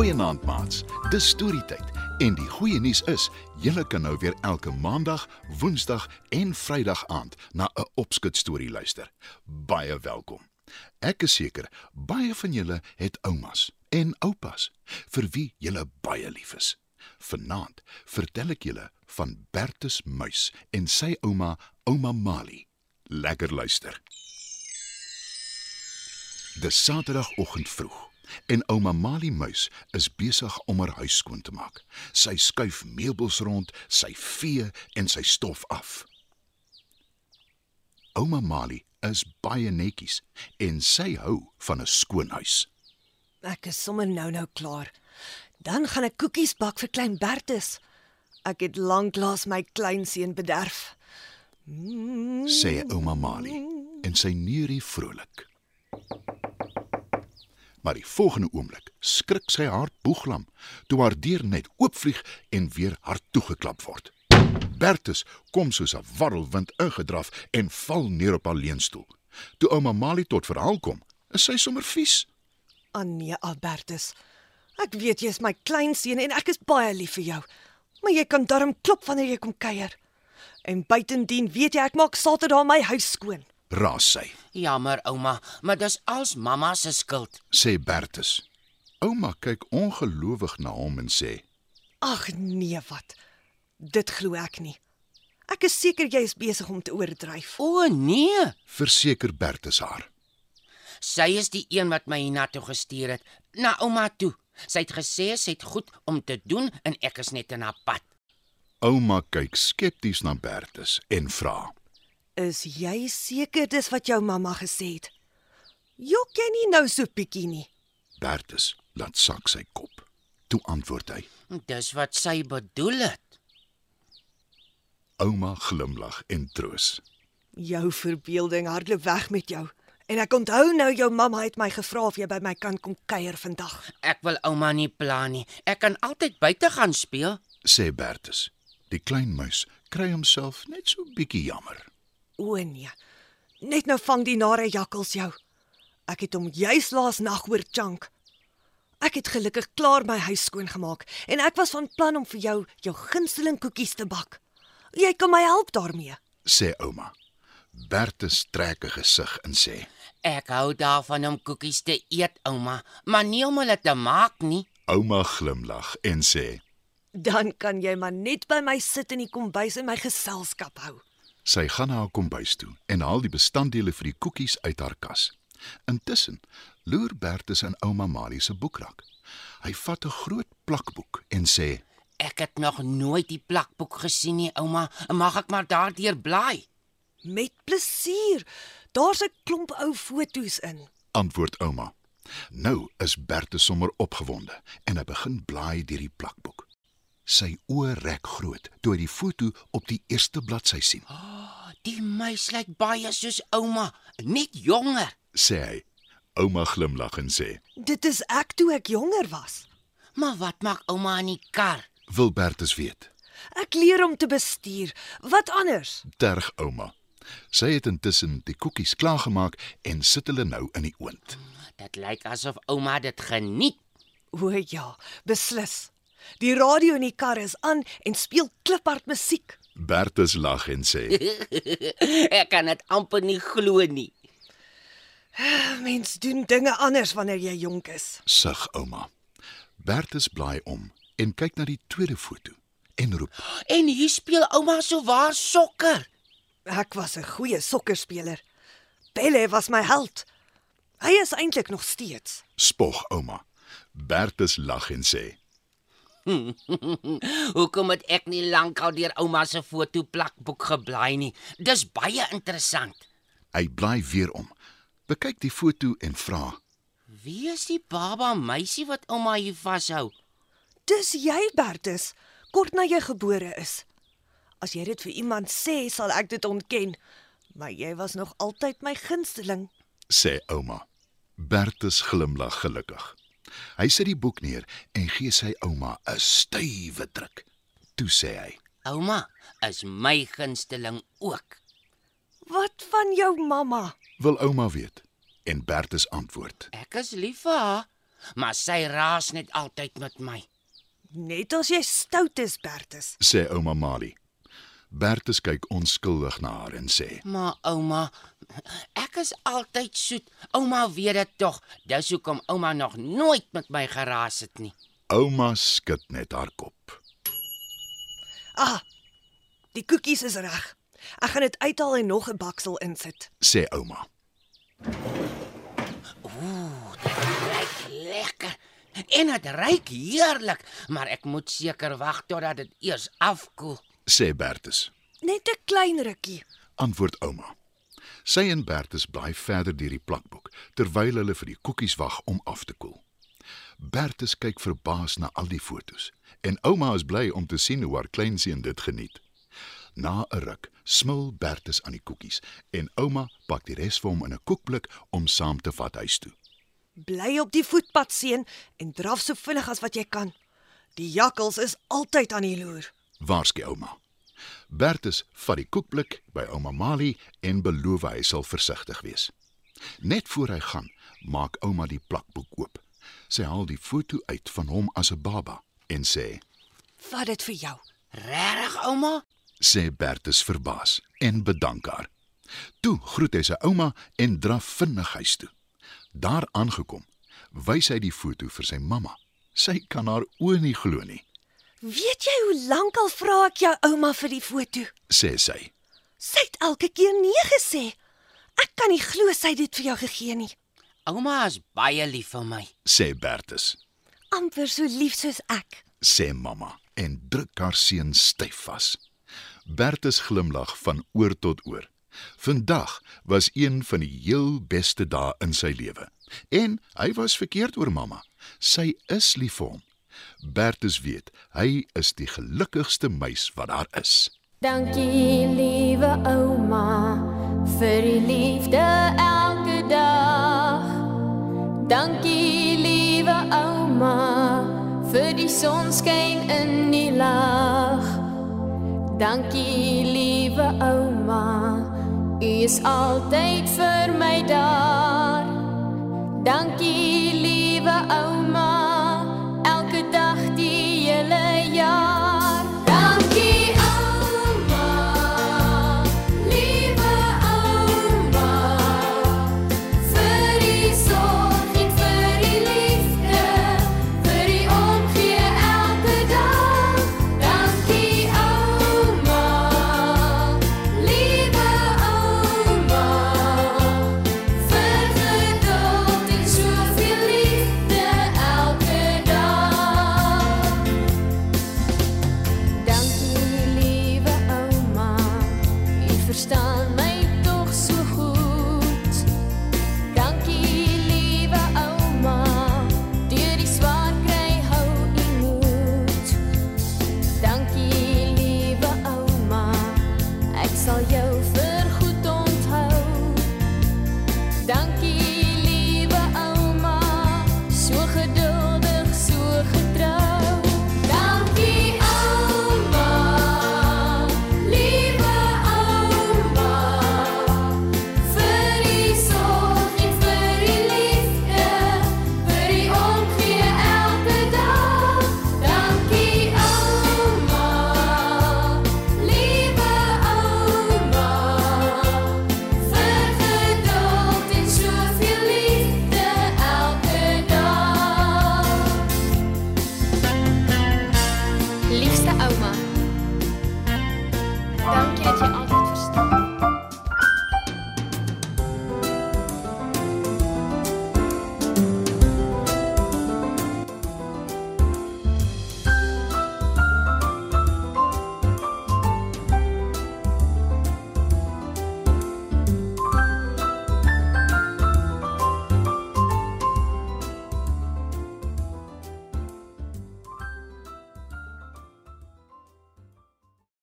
Goeienaand maats. Dis storietyd en die goeie nuus is, julle kan nou weer elke maandag, woensdag en vrydag aand na 'n opskud storie luister. Baie welkom. Ek is seker baie van julle het oumas en oupas vir wie julle baie lief is. Vanaand vertel ek julle van Bertus muis en sy ouma, ouma Mali. Lekker luister. Dis Saterdagoggend vroeg en ouma Mali muis is besig om haar huis skoon te maak. Sy skuif meubels rond, sy vee en sy stof af. Ouma Mali is baie netjies en sy hou van 'n skoon huis. Ek is sommer nou-nou klaar. Dan gaan ek koekies bak vir klein Bertus. Ek het lanklaas my kleinseun bederf. sê ouma Mali en sy neurie vrolik. Maar die volgende oomblik skrik sy hart boeglam toe haar deur net oopvlieg en weer hard toegeklap word. Bertus kom soos 'n warrelwind ingedraf en val neer op haar leunstoel. Toe ouma Mali tot verhaal kom, is sy sommer vies. Ah nee, Albertus. Ek weet jy is my kleinseun en ek is baie lief vir jou. Maar jy kan darm klop wanneer jy kom kuier. En buitendien weet jy ek maak Saterdag my huis skoon. Raas sy, Jammer, ouma, maar dis als mamma se skuld. sê Bertus. Ouma kyk ongelowig na hom en sê: Ag nee, wat? Dit glo ek nie. Ek is seker jy is besig om te oordryf. O nee, "Verseker Bertus haar." sy is die een wat my hiernatoe gestuur het. Na ouma toe. Sy het gesê sy het goed om te doen en ek is net in haar pad. Ouma kyk skepties na Bertus en vra: Is jy seker dis wat jou mamma gesê het? Jok jy nie nou so bietjie nie? Bertus laat sak sy kop. Toe antwoord hy. Dis wat sy bedoel het. Ouma glimlag en troos. Jou verbeelding hardloop weg met jou. En ek onthou nou jou mamma het my gevra of jy by my kan kom kuier vandag. Ek wil ouma nie pla nie. Ek kan altyd buite gaan speel. sê Bertus. Die klein muis kry homself net so bietjie jammer. O nee. Net nou vang die nare jakkals jou. Ek het hom juis laas nag hoor chunk. Ek het gelukkig klaar my huis skoon gemaak en ek was van plan om vir jou jou gunsteling koekies te bak. Jy kan my help daarmee. sê ouma. Bertus trek 'n gesig en sê: Ek hou daarvan om koekies te eet, ouma, maar nie om hulle te maak nie. Ouma glimlag en sê: Dan kan jy maar net by my sit in die kombuis en my geselskap hou. Sy gaan na haar kombuis toe en haal die bestanddele vir die koekies uit haar kas. Intussen loer Bertus in ouma Malie se boekrak. Hy vat 'n groot plakboek en sê: Ek het nog nooit die plakboek gesien nie, ouma. Mag ek maar daardeur blaai? Met plesier. Daar's 'n klomp ou foto's in. antwoord ouma. Nou is Bertus sommer opgewonde en hy begin blaai deur die plakboek. Sy oë rek groot toe hy die foto op die eerste bladsy sien. Die meisie lyk baie soos ouma, net jonger. Sê hy. Ouma glimlag en sê: Dit is ek toe ek jonger was. Maar wat maak ouma in die kar? "Wil Bertus weet?" Ek leer om te bestuur. Wat anders? Terg ouma. Sy het intussen die koekies klaargemaak en sit hulle nou in die oond. Dit lyk asof ouma dit geniet. O ja, beslis. Die radio in die kar is aan en speel kliphard musiek. Bertus lag en sê: Ek kan dit amper nie glo nie. Mens doen dinge anders wanneer jy jonk is. "Sug ouma." Bertus blaai om en kyk na die tweede foto en roep: En hier speel ouma so waar sokker. Ek was 'n goeie sokkerspeler. Pele was my held. Hy is eintlik nog steeds. "Spog ouma." Bertus lag en sê: Hoekom het ek nie lankal deur ouma se foto plakboek geblaai nie? Dis baie interessant. Hy blaai weer om. Bekyk die foto en vra: Wie is die baba meisie wat ouma hier vashou? Dis jy, Bertus, kort na jy gebore is. As jy dit vir iemand sê, sal ek dit ontken. Maar jy was nog altyd my gunsteling. sê ouma. Bertus glimlag gelukkig. Hy sit die boek neer en gee sy ouma 'n stywe druk. Toe sê hy: Ouma is my gunsteling ook. Wat van jou mamma? "Wil ouma weet?" En Bertus antwoord: Ek is lief vir haar, maar sy raas net altyd met my. Net as jy stout is, Bertus. sê ouma Mali. Bertus kyk onskuldig na haar en sê: Maar ouma, ek is altyd soet. Ouma weet dit tog. Dis hoekom ouma nog nooit met my geraas het nie. Ouma skud net haar kop. Ah. Die koekies is reg. Ek gaan dit uithaal en nog 'n baksel insit. sê ouma. Ryk lekker. En dit ruik heerlik, maar ek moet seker wag totdat dit eers afkoel. sê Bertus. Net 'n klein rukkie. Antwoord ouma. Sy en Bertus blaai verder deur die plakboek terwyl hulle vir die koekies wag om af te koel. Bertus kyk verbaas na al die fotos en ouma is bly om te sien hoe haar kleinseun dit geniet. Na 'n ruk smil Bertus aan die koekies en ouma pak die res vir hom in 'n koekblik om saam te vat huis toe. Bly op die voetpad seun en draf so vinnig as wat jy kan. Die jakkals is altyd aan die loer. Waarskynlik ouma. Bertus vat die koekblik by ouma Mali en beloof hy sal versigtig wees. Net voor hy gaan, maak ouma die plakboek oop. Sy haal die foto uit van hom as 'n baba en sê: Vat dit vir jou. Regtig ouma? sê Bertus verbaas en bedank haar. Toe groet hy sy ouma en draf vinnig huis toe. Daar aangekom, wys hy die foto vir sy mamma. Sy kan haar oë nie glo nie, Weet jy hoe lank al vra ek jou ouma vir die foto? sê sy. Sy het elke keer nee gesê. Ek kan nie glo sy het dit vir jou gegee nie. Ouma is baie lief vir my. sê Bertus. amper so lief soos ek. sê mamma en druk haar seun styf vas. Bertus glimlag van oor tot oor. Vandag was een van die heel beste dae in sy lewe. En hy was verkeerd oor mamma. Sy is lief vir hom. Bertus weet hy is die gelukkigste muis wat daar is. Dankie liewe ouma vir die liefde elke dag. Dankie liewe ouma vir die sonskyn in die lag. Dankie liewe ouma, u is altyd vir my daar. Dankie liewe ouma,